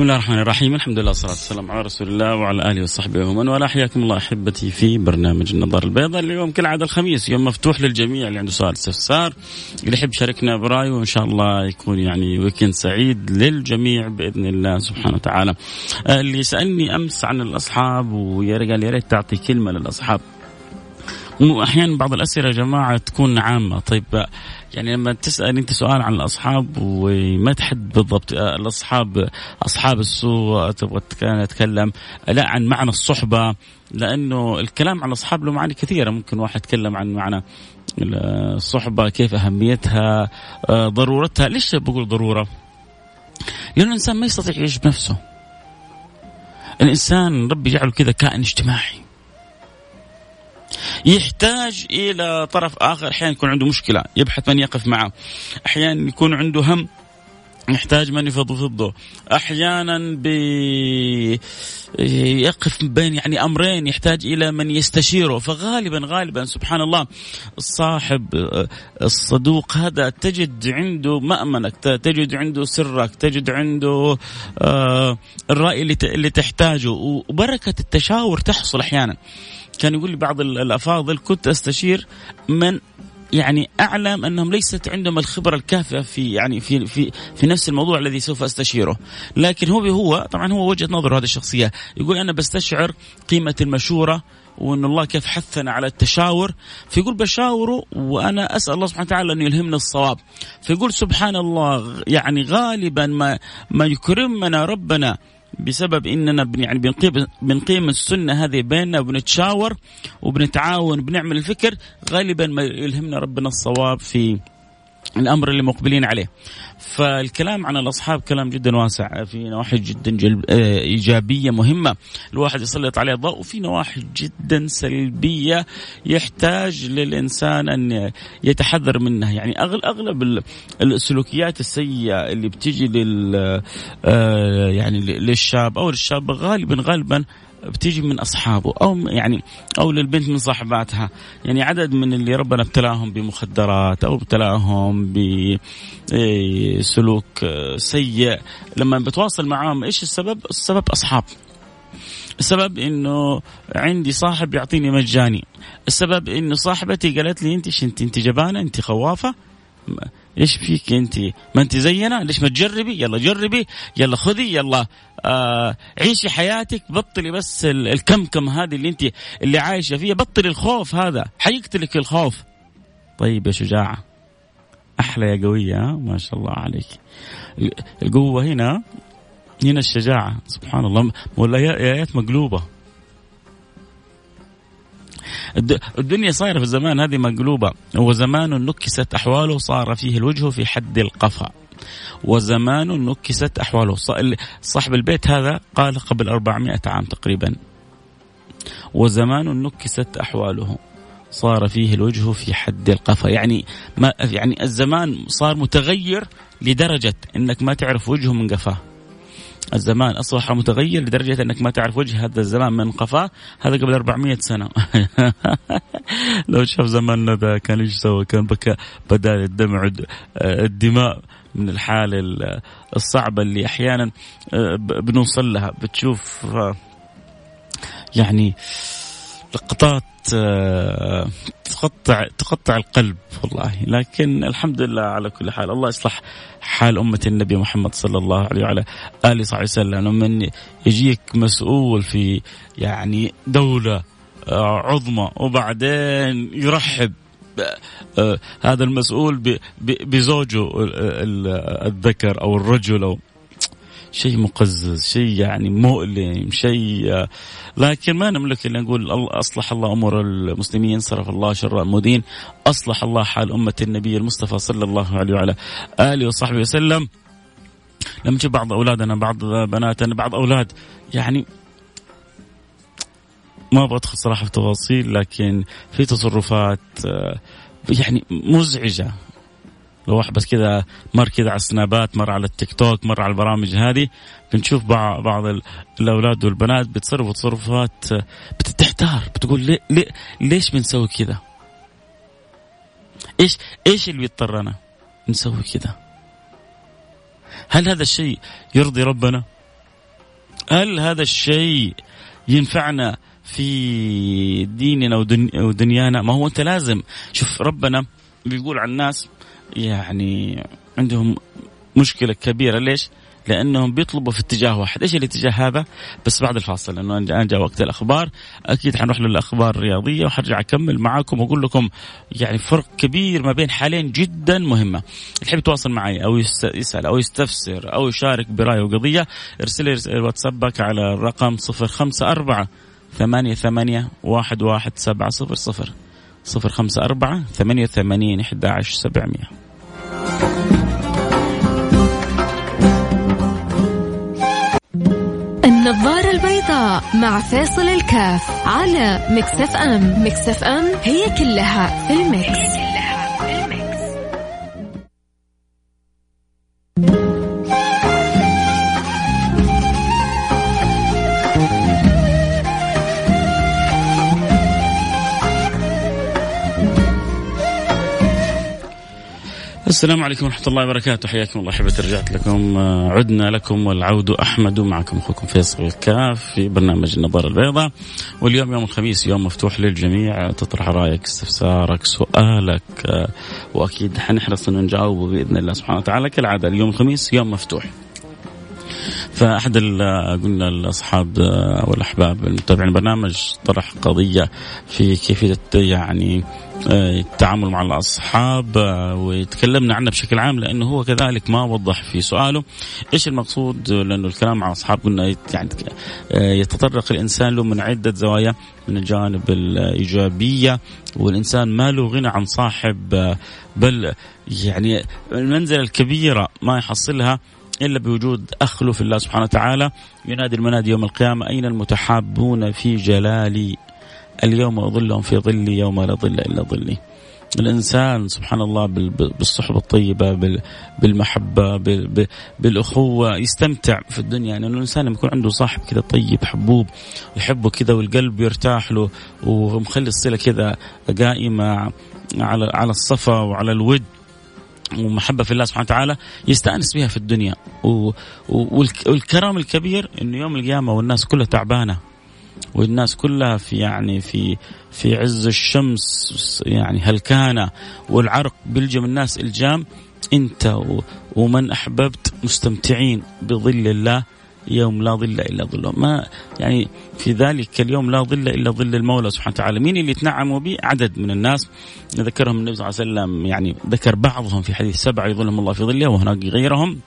بسم الله الرحمن الرحيم. الحمد لله والصلاة والسلام على رسول الله وعلى آله وصحبه ومن والاه. حياكم الله أحبتي في برنامج النظر البيضاء. اليوم كالعادة الخميس يوم مفتوح للجميع اللي عنده سؤال استفسار اللي يحب يشاركنا برأيه وإن شاء الله يكون يعني ويكند سعيد للجميع بإذن الله سبحانه وتعالى. آه، اللي سألني أمس عن الأصحاب ويا قال يا ريت تعطي كلمة للأصحاب. أحيانا بعض الأسئلة يا جماعة تكون عامة. طيب يعني لما تسأل أنت سؤال عن الأصحاب وما تحد بالضبط آه، الأصحاب أصحاب السوء تبغى تتكلم لا عن معنى الصحبة لأنه الكلام عن الأصحاب له معاني كثيرة. ممكن واحد يتكلم عن معنى الصحبة كيف أهميتها آه، ضرورتها. ليش بقول ضرورة؟ لأنه الإنسان ما يستطيع يعيش بنفسه. الإنسان ربي جعله كذا كائن اجتماعي. يحتاج إلى طرف آخر أحيانا يكون عنده مشكلة يبحث من يقف معه. أحيانا يكون عنده هم يحتاج من يفضفضه أحيانا يقف بين يعني أمرين يحتاج إلى من يستشيره. فغالبا غالبا سبحان الله الصاحب الصدوق هذا تجد عنده مأمنك تجد عنده سرك تجد عنده آه، الرأي اللي تحتاجه. وبركة التشاور تحصل أحيانا. كان يقول لي بعض الأفاضل كنت أستشير من يعني أعلم أنهم ليست عندهم الخبرة الكافية في يعني في في في نفس الموضوع الذي سوف أستشيره، لكن هو هو طبعا هو وجهة نظر هذه الشخصية، يقول أنا بستشعر قيمة المشورة وأن الله كيف حثنا على التشاور. فيقول بشاوره وأنا أسأل الله سبحانه وتعالى انه يلهمني الصواب. فيقول سبحان الله يعني غالبا ما ما يكرمنا ربنا بسبب إننا بن يعني بنقيم بنقيم السنة هذه بيننا وبنتشاور وبنتعاون وبنعمل الفكر غالبا ما يلهمنا ربنا الصواب في الأمر اللي مقبلين عليه. فالكلام عن الأصحاب كلام جدا واسع. في نواحي جدا جلب آه، إيجابية مهمة. الواحد يسلط عليها ضوء. وفي نواحي جدا سلبية يحتاج للإنسان أن يتحذر منها. يعني أغلب السلوكيات السيئة اللي بتيجي لل آه، يعني للشاب أو للشابه غالبا غالبا بتيجي من أصحابه أو يعني أو للبنت من صاحباتها. يعني عدد من اللي ربنا ابتلاهم بمخدرات أو ابتلاهم بسلوك سيء. لما بتواصل معاهم إيش السبب؟ السبب أصحاب. السبب إنه عندي صاحب يعطيني مجاني. السبب إنه صاحبتي قالت لي أنت انت أنت جبانة؟ أنت خوافة؟ إيش فيك أنت؟ ما أنت زينا؟ ليش ما تجربي؟ يلا جربي يلا خذي يلا آه عيشي حياتك بطلي بس الكمكم هذه اللي انت اللي عايشة فيها بطلي الخوف هذا. حيقتلك الخوف. طيب يا شجاعة أحلى يا قوية ما شاء الله عليك. القوة هنا هنا الشجاعة سبحان الله. ولا آيات مقلوبة. الدنيا صايرة في الزمان هذه مقلوبة. وزمان نكست أحواله صار فيه الوجه في حد القفا. وزمان نكست أحواله. صاحب البيت هذا قال قبل 400 عام تقريبا. وزمان نكست أحواله. صار فيه الوجه في حد القفا. يعني ما يعني الزمان صار متغير لدرجة إنك ما تعرف وجهه من قفاه. الزمان اصبح متغير لدرجة أنك ما تعرف وجه هذا الزمان من قفاه. هذا قبل 400 سنة. لو شاف زماننا ذا كان إيش سوى؟ كان بكى بدال الدمع الدماء من الحالة الصعبة اللي أحيانا آه، بنوصل لها. بتشوف آه، يعني لقطات آه، تقطع تقطع القلب والله. لكن الحمد لله على كل حال. الله يصلح حال أمة النبي محمد صلى الله عليه وعلى آله صلى الله عليه وسلم لما يجيك مسؤول في يعني دولة آه، عظمى وبعدين يرحب آه، هذا المسؤول بزوجه الذكر أو الرجل أو شيء مقزز شيء يعني مؤلم شيء لكن ما نملك إلا نقول أصلح الله أمور المسلمين صرف الله شر المدين أصلح الله حال أمة النبي المصطفى صلى الله عليه وعلى آله وصحبه وسلم. لما تشوف بعض أولادنا بعض بناتنا بعض أولاد يعني ما أبغى أدخل صراحة في تفاصيل لكن في تصرفات آه، يعني مزعجة. واحد بس كذا مر كذا على السنابات مر على التيك توك مر على البرامج هذه بنشوف بعض الأولاد والبنات بيتصرفوا تصرفات بتحتار بتقول ليه, ليه ليش بنسوي كذا؟ إيش إيش اللي بيضطرنا نسوي كذا؟ هل هذا الشيء يرضي ربنا؟ هل هذا الشيء ينفعنا في ديننا ودنيانا ما هو أنت لازم شوف ربنا بيقول عن الناس يعني عندهم مشكلة كبيرة. ليش؟ لأنهم بيطلبوا في اتجاه واحد، إيش الاتجاه هذا؟ بس بعد الفاصل لأنه الآن جاء وقت الأخبار، أكيد حنروح للأخبار الرياضية وحرجع أكمل معاكم وأقول لكم يعني فرق كبير ما بين حالين جدا مهمة، اللي يحب يتواصل معي أو يسأل أو يستفسر أو يشارك برايه وقضية ارسل لي واتسابك على الرقم 054 ثمانية ثمانية واحد واحد سبعة صفر صفر. صفر خمسة أربعة ثمانية ثمانين إحدى عشر سبعمية. النظارة البيضاء مع فيصل الكاف على Mix FM. Mix FM هي كلها في ال mix, السلام عليكم ورحمة الله وبركاته. حياكم الله أحبتي رجعت لكم آه، عدنا لكم والعود أحمد معكم أخوكم فيصل الكاف في برنامج النظارة البيضاء. واليوم يوم الخميس يوم مفتوح للجميع. تطرح رأيك استفسارك سؤالك آه، وأكيد حنحرص أن نجاوبه بإذن الله سبحانه وتعالى. كالعادة اليوم الخميس يوم مفتوح. فأحد قلنا الأصحاب آه، والأحباب المتابعين البرنامج طرح قضية في كيفية يعني آه، التعامل مع الأصحاب آه، وتكلمنا عنه بشكل عام لأنه هو كذلك ما وضح في سؤاله. إيش المقصود؟ لأنه الكلام مع الأصحاب قلنا يعني يتطرق الإنسان له من عدة زوايا من الجانب الإيجابية والإنسان ما له غنى عن صاحب بل يعني المنزلة الكبيرة ما يحصلها إلا بوجود أخ في الله سبحانه وتعالى ينادي المنادي يوم القيامة أين المتحابون في جلالي اليوم أظلهم في ظلي يوم لا ظل إلا ظلي. الإنسان سبحان الله بالصحبة الطيبة بالمحبة بالأخوة يستمتع في الدنيا يعني الإنسان لما يكون عنده صاحب كذا طيب حبوب يحبه كذا والقلب يرتاح له ومخلي الصله كذا قائمة على على الصفا وعلى الود ومحبة في الله سبحانه وتعالى يستأنس بها في الدنيا. والكرم الكبير إنه يوم القيامة والناس كلها تعبانة. والناس كلها في يعني في في عز الشمس يعني هلكانة. والعرق بيلجم الناس إلجام. أنت ومن أحببت مستمتعين بظل الله. يوم لا ظل إلا ظله. ما يعني في ذلك اليوم لا ظل إلا ظل المولى سبحانه وتعالى. مين اللي يتنعموا به؟ عدد من الناس. ذكرهم النبي صلى الله عليه وسلم يعني ذكر بعضهم في حديث سبعه يظلهم الله في ظله وهناك غيرهم.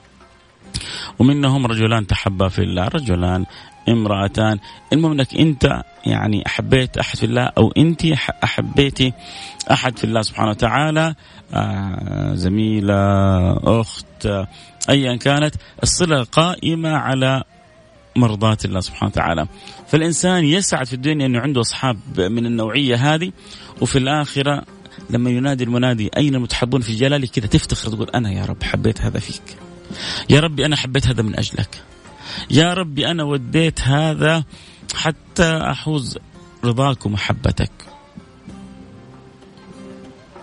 ومنهم رجلان تحبا في الله. رجلان امرأتان. المهم إنك أنت يعني أحبيت أحد في الله أو أنت أحبيتي أحد في الله سبحانه وتعالى آه زميلة أخت ايا كانت الصلة قائمة على مرضاة الله سبحانه وتعالى. فالإنسان يسعد في الدنيا أنه عنده أصحاب من النوعية هذه وفي الآخرة لما ينادي المنادي أين المتحبون في جلالي كذا تفتخر تقول أنا يا رب حبيت هذا فيك. يا ربي أنا حبيت هذا من أجلك. يا ربي أنا وديت هذا حتى أحوز رضاك ومحبتك.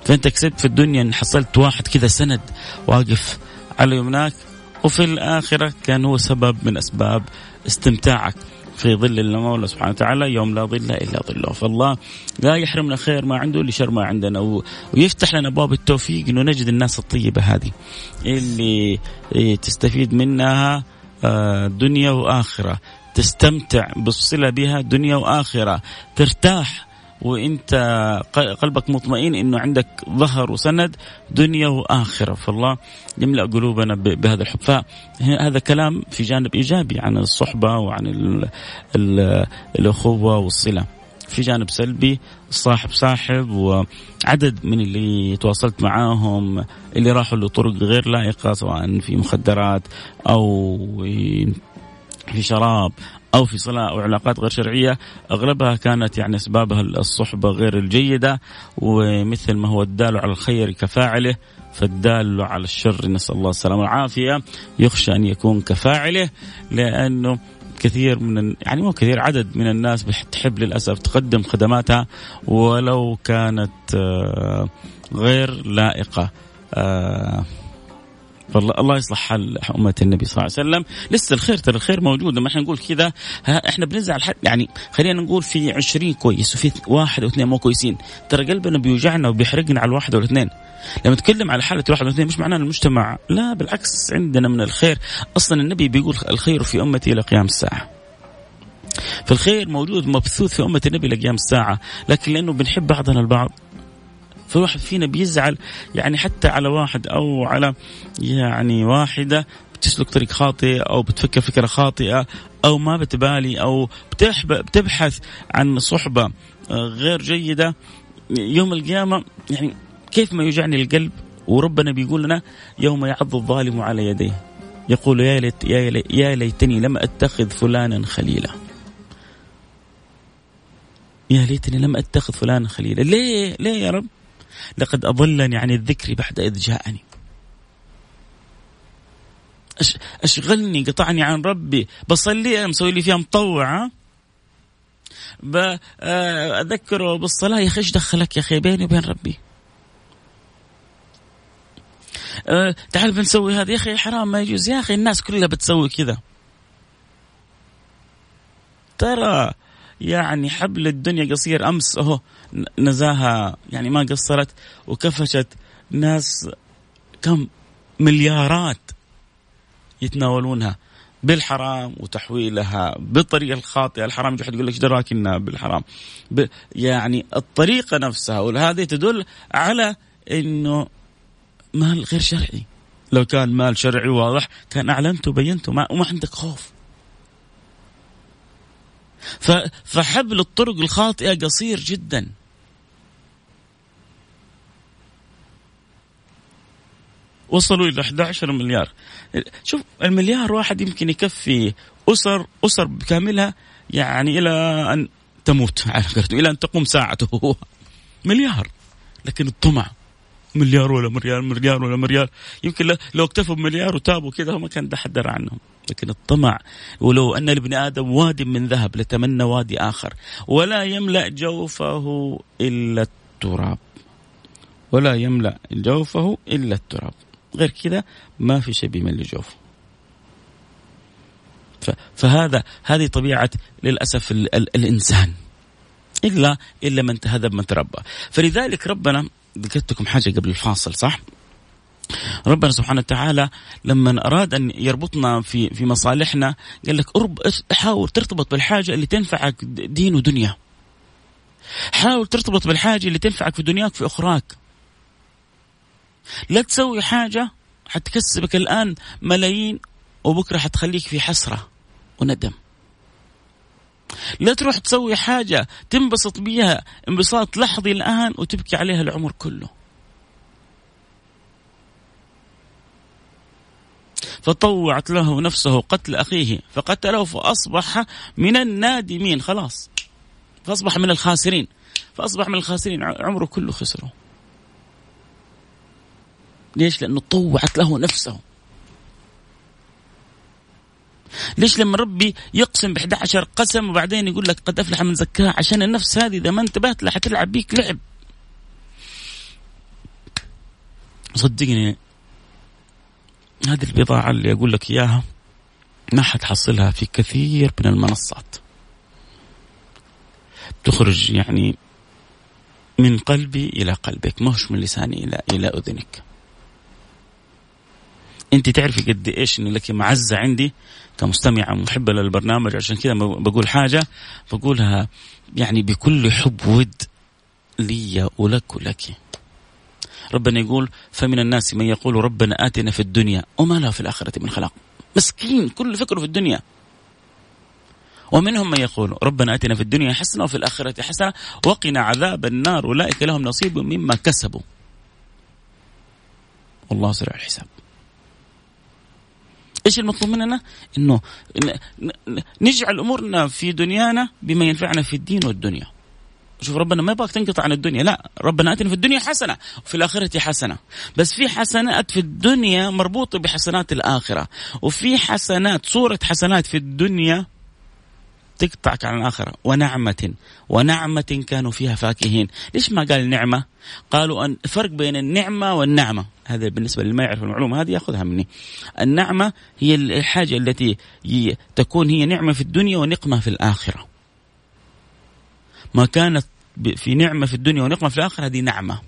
فأنت كسبت في الدنيا أن حصلت واحد كذا سند واقف على يمناك وفي الآخرة كان هو سبب من أسباب استمتاعك في ظل المولى سبحانه وتعالى يوم لا ظل إلا ظله، فالله لا يحرمنا خير ما عنده لشر ما عندنا ويفتح لنا ابواب التوفيق إنه نجد الناس الطيبة هذه. اللي تستفيد منها دنيا وآخرة، تستمتع بالصلة بها دنيا وآخرة، ترتاح وإنت قلبك مطمئن إنه عندك ظهر وسند دنيا وآخرة. فالله يملأ قلوبنا بهذا الحب. فهذا كلام في جانب إيجابي عن الصحبة وعن ال ال الأخوة والصلة. في جانب سلبي صاحب صاحب وعدد من اللي تواصلت معاهم اللي راحوا لطرق غير لائقة سواء في مخدرات أو في شراب أو في صلاة أو علاقات غير شرعية. أغلبها كانت يعني أسبابها الصحبة غير الجيدة ومثل ما هو الدال على الخير كفاعله فالدال على الشر نسأل الله السلامة والعافية يخشى أن يكون كفاعله لأنه كثير من يعني مو كثير عدد من الناس بتحب للأسف تقدم خدماتها ولو كانت آه، غير لائقة. والله الله يصلح حال أمة النبي صلى الله عليه وسلم. لسه الخير ترى الخير موجود. لما إحنا نقول كذا إحنا بنزعل حد يعني خلينا نقول في عشرين كويس وفي واحد أو اثنين مو كويسين. ترى قلبنا بيوجعنا وبيحرقنا على الواحد أو الاثنين. لما نتكلم على حالة واحد واثنين مش معناه المجتمع. لا بالعكس عندنا من الخير. أصلا النبي بيقول الخير في أمتي إلى قيام الساعة. فالخير موجود مبثوث في أمة النبي لقيام الساعة. لكن لأنه بنحب بعضنا البعض فواحد فينا بيزعل يعني حتى على واحد أو على يعني واحدة بتسلك طريق خاطئ أو بتفكر فكرة خاطئة أو ما بتبالي أو بتبحث عن صحبة غير جيدة يوم القيامة يعني كيف ما يوجعني القلب وربنا بيقول لنا يوم يعض الظالم على يديه. يقول يا ليت يا ليتني لم أتخذ فلانا خليلا. يا ليتني لم أتخذ فلانا خليلا. ليه ليه يا رب؟ لقد أضلني عن الذكر بعد إذ جاءني. أشغلني قطعني عن ربي. بصلي مسوي لي فيها مطوعه بأذكره بالصلاة. يا أخي إيش دخلك يا أخي بيني وبين ربي؟ أه تعال بنسوي هذا يا أخي حرام ما يجوز. يا أخي الناس كلها بتسوي كذا. ترى يعني حبل الدنيا قصير. أمس أهو نزاها يعني ما قصرت وكفشت ناس كم مليارات يتناولونها بالحرام وتحويلها بالطريقة الخاطئة. الحرام يجي يقول لك دراك إنها بالحرام؟ يعني الطريقة نفسها وهذه تدل على إنه مال غير شرعي. لو كان مال شرعي واضح كان أعلنت وبينت وما, وما عندك خوف. فحبل الطرق الخاطئة قصير جدا. وصلوا إلى 11 مليار. شوف المليار واحد يمكن يكفي أسر أسر بكاملها يعني إلى أن تموت على إلى أن تقوم ساعته مليار. لكن الطمع. مليار ولا مليار مليار ولا مليار. يمكن لو اكتفوا بمليار وتابوا كذا ما كان حد درى عنهم. لكن الطمع ولو أن لابن آدم واد من ذهب لتمنى وادي آخر. ولا يملأ جوفه إلا التراب. ولا يملأ جوفه إلا التراب. غير كذا ما في شيء بيملي جوفه. فهذا هذه طبيعة للأسف ال ال الإنسان. الا إلا من تهذب من تربى. فلذلك ربنا ذكرت لكم حاجة قبل الفاصل صح؟ ربنا سبحانه وتعالى لما أراد أن يربطنا في في مصالحنا قال لك حاول ترتبط بالحاجة اللي تنفعك دين ودنيا. حاول ترتبط بالحاجة اللي تنفعك في دنياك في أخراك. لا تسوي حاجة حتكسبك الآن ملايين وبكرة حتخليك في حسرة وندم. لا تروح تسوي حاجة تنبسط بيها انبساط لحظي الآن وتبكي عليها العمر كله. فطوعت له نفسه قتل أخيه فقتله فأصبح من النادمين خلاص. فأصبح من الخاسرين فأصبح من الخاسرين عمره كله خسره. ليش؟ لأنه طوعت له نفسه. ليش لما ربي يقسم ب 11 قسم وبعدين يقول لك قد أفلح من زكاها؟ عشان النفس هذه إذا ما انتبهت لها حتلعب بيك لعب. صدقني هذه البضاعة اللي أقول لك إياها ما حتحصلها في كثير من المنصات. تخرج يعني من قلبي إلى قلبك مش من لساني إلى إلى أذنك. أنت تعرفي قد إيش ان لك معزة عندي؟ كمستمعه محبه للبرنامج عشان كذا بقول حاجة بقولها يعني بكل حب ود لي ولك ولك. ربنا يقول فمن الناس من يقول ربنا آتنا في الدنيا وما له في الآخرة من خلاق مسكين كل فكره في الدنيا. ومنهم من يقول ربنا آتنا في الدنيا حسنة وفي الآخرة حسنة وقنا عذاب النار أولئك لهم نصيب مما كسبوا. والله سريع الحساب. إيش المطلوب مننا؟ إنه نجعل أمورنا في دنيانا بما ينفعنا في الدين والدنيا. شوف ربنا ما يبغاك تنقطع عن الدنيا لا. ربنا آتنا في الدنيا حسنة وفي الآخرة حسنة. بس في حسنات في الدنيا مربوطة بحسنات الآخرة. وفي حسنات صورة حسنات في الدنيا تقطعك عن الآخرة. ونعمة ونعمة كانوا فيها فاكهين. ليش ما قال نعمة؟ قالوا أن فرق بين النعمة والنعمة. هذا بالنسبة للي ما يعرف المعلومة هذه يأخذها مني. النعمة هي الحاجة التي تكون هي نعمة في الدنيا ونقمة في الآخرة. ما كانت في نعمة في الدنيا ونقمة في الآخرة هذه نعمة.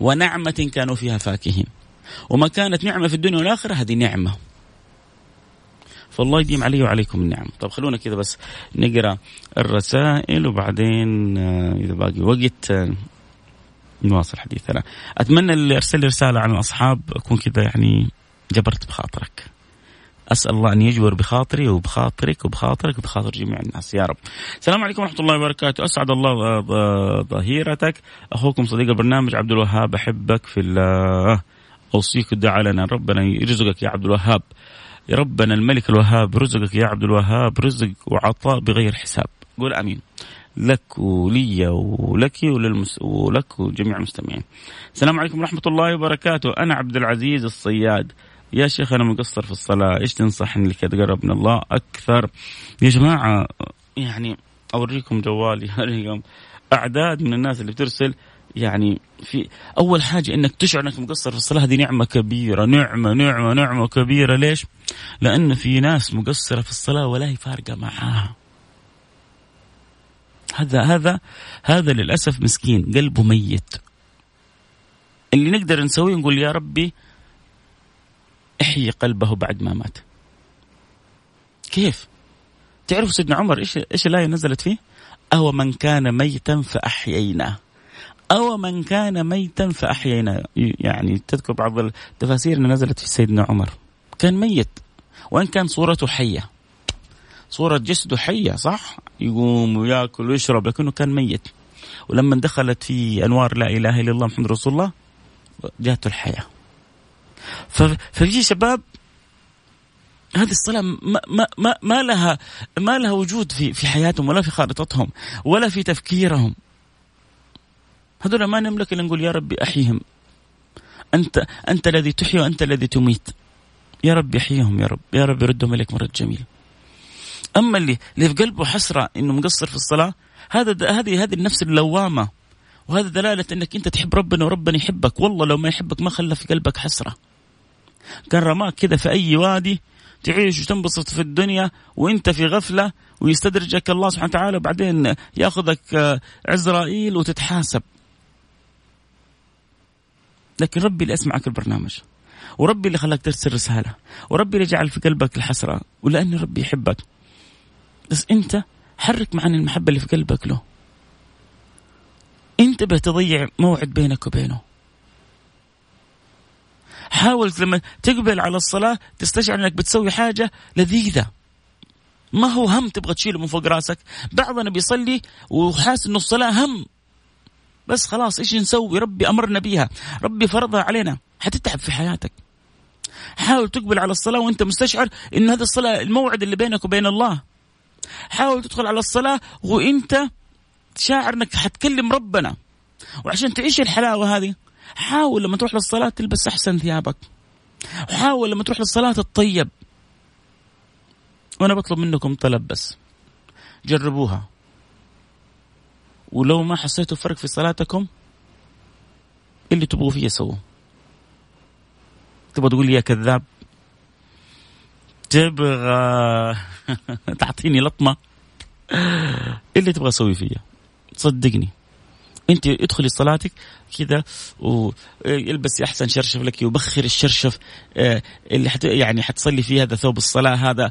ونعمة كانوا فيها فاكهين. وما كانت نعمة في الدنيا والآخرة هذه نعمة. فالله يديم علي وعليكم النعم طب خلونا كذا بس نقرأ الرسائل وبعدين آه، إذا باقي وقت آه، نواصل حديثنا أتمنى اللي أرسل لي رسالة عن الأصحاب أكون كذا يعني جبرت بخاطرك. أسأل الله أن يجبر بخاطري وبخاطرك وبخاطرك وبخاطر جميع الناس. يا رب. السلام عليكم ورحمة الله وبركاته، أسعد الله ظهيرتك، أخوكم صديق البرنامج عبد الوهاب. أحبك في الله. أوصيك الدعاء لنا. ربنا يرزقك يا عبد الوهاب. يا ربنا الملك الوهاب رزقك يا عبد الوهاب. رزق وعطاء بغير حساب. قول آمين. لك ولي ولك وللمس... ولك وجميع المستمعين. السلام عليكم ورحمة الله وبركاته. أنا عبد العزيز الصياد. يا شيخ أنا مقصر في الصلاة. إيش تنصحني لكي أتقرب من الله أكثر. يا جماعة يعني أوريكم جوالي أوريكم أعداد من الناس اللي بترسل يعني في أول حاجة إنك تشعر إنك مقصر في الصلاة. هذه نعمة كبيرة نعمة نعمة نعمة كبيرة. ليش؟ لأن في ناس مقصرة في الصلاة ولا هي فارقة معاها. هذا هذا هذا للأسف مسكين قلبه ميت. اللي نقدر نسويه نقول يا ربي احيي قلبه بعد ما مات. كيف؟ تعرفوا سيدنا عمر إيش إيش الآية نزلت فيه؟ أهو من كان ميتا فأحييناه أو من كان ميتا فأحيينا يعني تذكر بعض التفاسير اللي نزلت في سيدنا عمر كان ميت وإن كان صورته حية صورة جسده حية صح؟ يقوم ويأكل ويشرب لكنه كان ميت. ولما دخلت في أنوار لا إله إلا الله محمد رسول الله جاءته الحياة. ففي شباب هذه الصلاة ما, ما, ما, لها ما لها وجود في في حياتهم ولا في خارطتهم ولا في تفكيرهم. هذول ما نملك إلا نقول يا ربي أحيهم. انت أنت الذي تحيي وأنت الذي تميت. يا رب احييهم يا رب. يا رب يردهم إليك مرد جميل أما اللي اللي في قلبه حسرة إنه مقصر في الصلاة هذا هذه هذه النفس اللوامة وهذا دلالة إنك أنت تحب ربنا وربنا يحبك. والله لو ما يحبك ما خلى في قلبك حسرة. كان رماك كذا في أي وادي تعيش وتنبسط في الدنيا وأنت في غفلة ويستدرجك الله سبحانه وتعالى وبعدين يأخذك آه، عزرائيل وتتحاسب. لكن ربي اللي أسمعك البرنامج وربي اللي خلاك ترسل رسالة وربي اللي جعل في قلبك الحسرة ولأن ربي يحبك. بس أنت حرك معاني المحبة اللي في قلبك له. انتبه تضيع موعد بينك وبينه. حاول لما تقبل على الصلاة تستشعر انك بتسوي حاجة لذيذة. ما هو هم تبغى تشيله من فوق راسك. بعضنا بيصلي وحاس إنه الصلاة هم. بس خلاص إيش نسوي؟ ربي أمرنا بيها. ربي فرضها علينا. حتتعب في حياتك. حاول تقبل على الصلاة وأنت مستشعر إن هذا الصلاة الموعد اللي بينك وبين الله. حاول تدخل على الصلاة وإنت شاعر انك حتكلم ربنا. وعشان تعيش الحلاوة هذه حاول لما تروح للصلاة تلبس أحسن ثيابك. وحاول لما تروح للصلاة تطيب. وأنا بطلب منكم طلب بس. جربوها. ولو ما حسيتوا فرق في صلاتكم اللي تبغوا فيه سووه تبغى تقول لي يا كذاب؟ تبغى تعطيني لطمة. اللي تبغى تسوي فيها صدقني. أنت ادخلي صلاتك كذا والبسي أحسن شرشف لك وبخر الشرشف آه، اللي حت يعني حتصلي فيه هذا ثوب الصلاة هذا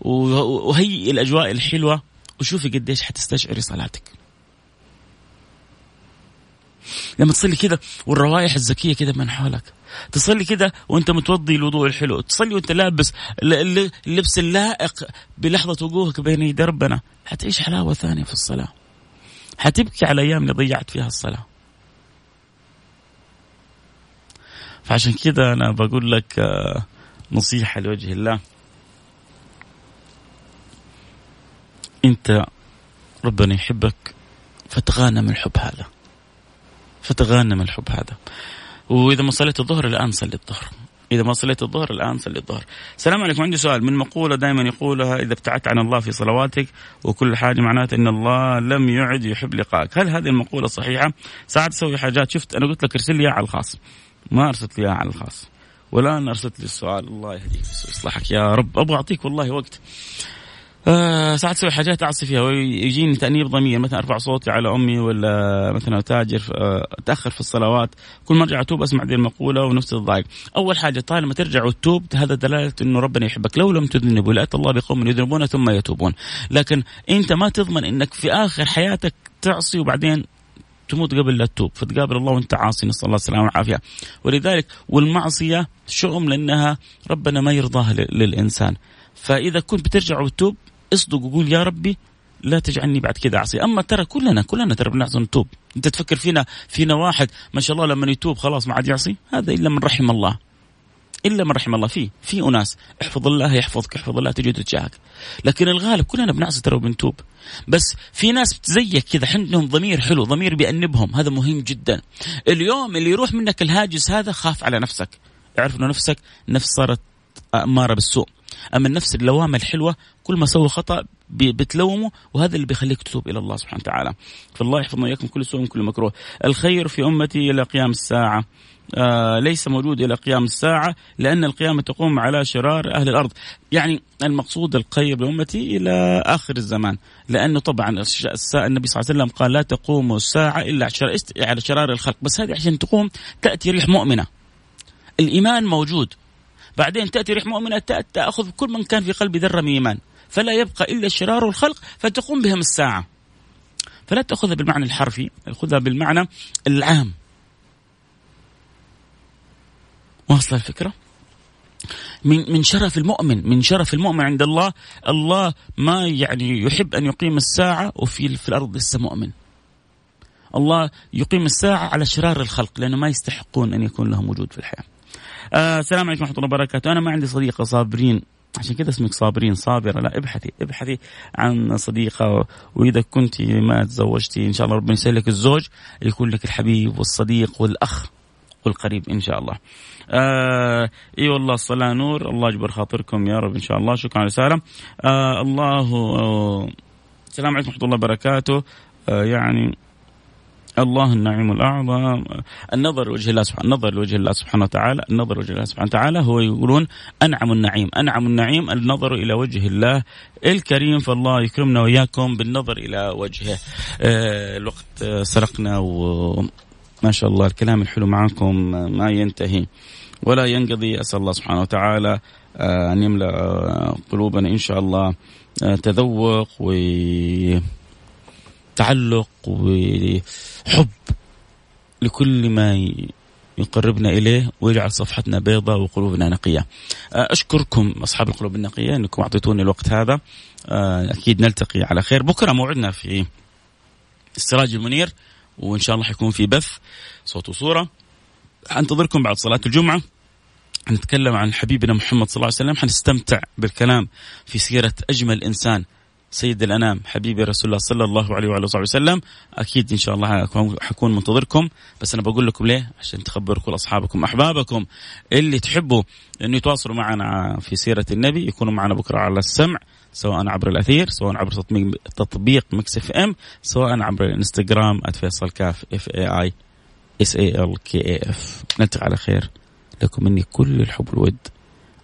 وهيئي الأجواء الحلوة وشوفي قديش حتستشعري صلاتك. لما تصلي كذا والروائح الزكية كذا من حولك. تصلي كذا وانت متوضي الوضوء الحلو. تصلي وانت لابس اللبس اللائق بلحظة وقوفك بين يدي ربنا. حتعيش حلاوة ثانية في الصلاة. حتبكي على الأيام اللي ضيعت فيها الصلاة. فعشان كذا أنا بقول لك آه، نصيحة لوجه الله. انت ربنا يحبك فتغانم الحب هذا. فتغنم الحب هذا. وإذا ما صليت الظهر الآن صلي الظهر. إذا ما صليت الظهر الآن صلي الظهر. السلام عليكم. عندي سؤال. من مقولة دائما يقولها إذا ابتعدت عن الله في صلواتك وكل حاجة معناته أن الله لم يعد يحب لقائك. هل هذه المقولة صحيحة؟ ساعات تسوي حاجات. شفت أنا قلت لك ارسل لي على الخاص. ما أرسلت لي على الخاص. أنا أرسلت لي السؤال. الله يهديك ويصلحك يا رب أبغى أعطيك والله وقت. آه ساعات أسوي حاجات اعصي فيها ويجيني تأنيب ضمير مثلا ارفع صوتي على أمي ولا مثلا تاجر آه اتاخر في الصلوات كل ما ارجع أتوب أسمع ذي المقولة ونفسي تضايق أول حاجة طالما ترجع وتتوب هذا دلالة إنه ربنا يحبك. لو لم تذنبوا لاتى الله بقوم يذنبون ثم يتوبون. لكن أنت ما تضمن إنك في آخر حياتك تعصي وبعدين تموت قبل لا تتوب. فتقابل الله وأنت عاصي. نسأل الله السلامة والعافية. ولذلك والمعصية شؤم لأنها ربنا ما يرضاها للإنسان. فإذا كنت بترجع وتتوب اصدق وقول يا ربي لا تجعلني بعد كذا عصي أما ترى كلنا كلنا ترى بنعصي نتوب أنت تفكر فينا فينا واحد ما شاء الله لما يتوب خلاص ما عاد يعصي؟ هذا إلا من رحم الله. إلا من رحم الله. في في أناس احفظ الله يحفظك احفظ الله تجد تجاهك لكن الغالب كلنا بنعصي ترى وبنتوب. بس في ناس زيك كذا عندهم ضمير حلو ضمير بيأنبهم. هذا مهم جدا. اليوم اللي يروح منك الهاجس هذا خاف على نفسك. اعرف إنه نفسك نفس صارت اماره بالسوء. أما النفس اللوامة الحلوة كل ما سوى خطأ بتلومه وهذا اللي بيخليك تتوب إلى الله سبحانه وتعالى. فالله يحفظنا اياكم كل سوء وكل مكروه. الخير في أمتي إلى قيام الساعة. آه ليس موجود إلى قيام الساعة لأن القيامة تقوم على شرار أهل الأرض، يعني المقصود الخير لأمتي إلى آخر الزمان، لأنه طبعا النبي صلى الله عليه وسلم قال لا تقوم الساعة إلا على شرار الخلق، بس هذه عشان تقوم تأتي ريح مؤمنة. الإيمان موجود. بعدين تأتي ريح مؤمنة تأخذ كل من كان في قلبه ذرة من إيمان. فلا يبقى إلا الشرار والخلق فتقوم بهم الساعة. فلا تأخذها بالمعنى الحرفي خذها بالمعنى العام. واصلة الفكرة؟ من من شرف المؤمن من شرف المؤمن عند الله الله ما يعني يحب أن يقيم الساعة وفي في الأرض لسه مؤمن. الله يقيم الساعة على شرار الخلق لأنه ما يستحقون أن يكون لهم وجود في الحياة. آه السلام عليكم ورحمة الله وبركاته. أنا ما عندي صديقة صابرين. عشان كذا اسمك صابرين. صابرة. لا ابحثي. ابحثي عن صديقة وإذا كنت ما تزوجتي. إن شاء الله ربنا يسهلك الزوج. يكون لك الحبيب والصديق والأخ والقريب إن شاء الله. آه إي والله الصلاة نور. الله يجبر خاطركم يا رب إن شاء الله. شكرا على الرساله. آه الله آه السلام عليكم ورحمة الله وبركاته. آه يعني الله النعيم الأعظم. النظر لوجه الله سبحانه النظر لوجه الله سبحانه وتعالى النظر لوجه الله سبحانه وتعالى هو يقولون أنعم النعيم. أنعم النعيم النظر إلى وجه الله الكريم. فالله يكرمنا وإياكم بالنظر إلى وجهه. آه الوقت سرقنا وما شاء الله الكلام الحلو معكم ما ينتهي. ولا ينقضي. أسأل الله سبحانه وتعالى آه أن يملأ قلوبنا إن شاء الله آه تذوق و تعلق وحب لكل ما يقربنا إليه ويجعل صفحتنا بيضاء وقلوبنا نقية. أشكركم أصحاب القلوب النقية إنكم أعطيتوني الوقت هذا. أكيد نلتقي على خير، بكرة موعدنا في السراج المنير وإن شاء الله حيكون في بث صوت وصورة. أنتظركم بعد صلاة الجمعة. نتكلم عن حبيبنا محمد صلى الله عليه وسلم حنستمتع بالكلام في سيرة أجمل إنسان سيد الأنام حبيبي رسول الله صلى الله عليه وعلى اله وسلم. أكيد إن شاء الله حكون منتظركم. بس أنا بقول لكم ليه؟ عشان تخبروا كل اصحابكم أحبابكم. اللي تحبوا إنه يتواصلوا معنا في سيرة النبي يكونوا معنا بكرة على السمع سواء عبر الأثير سواء عبر تطبيق تطبيق Mix FM سواء عبر الإنستغرام @فيصل كاف F A I S A L K A F. نلتقي على خير. لكم مني كل الحب والود.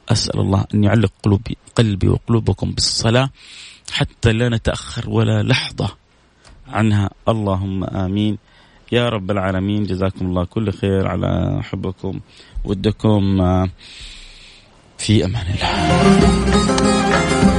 أسأل الله أن يعلق قلوبي قلبي وقلوبكم بالصلاة. حتى لا نتأخر ولا لحظة عنها. اللهم آمين. يا رب العالمين جزاكم الله كل خير على حبكم ودكم. في أمان الله.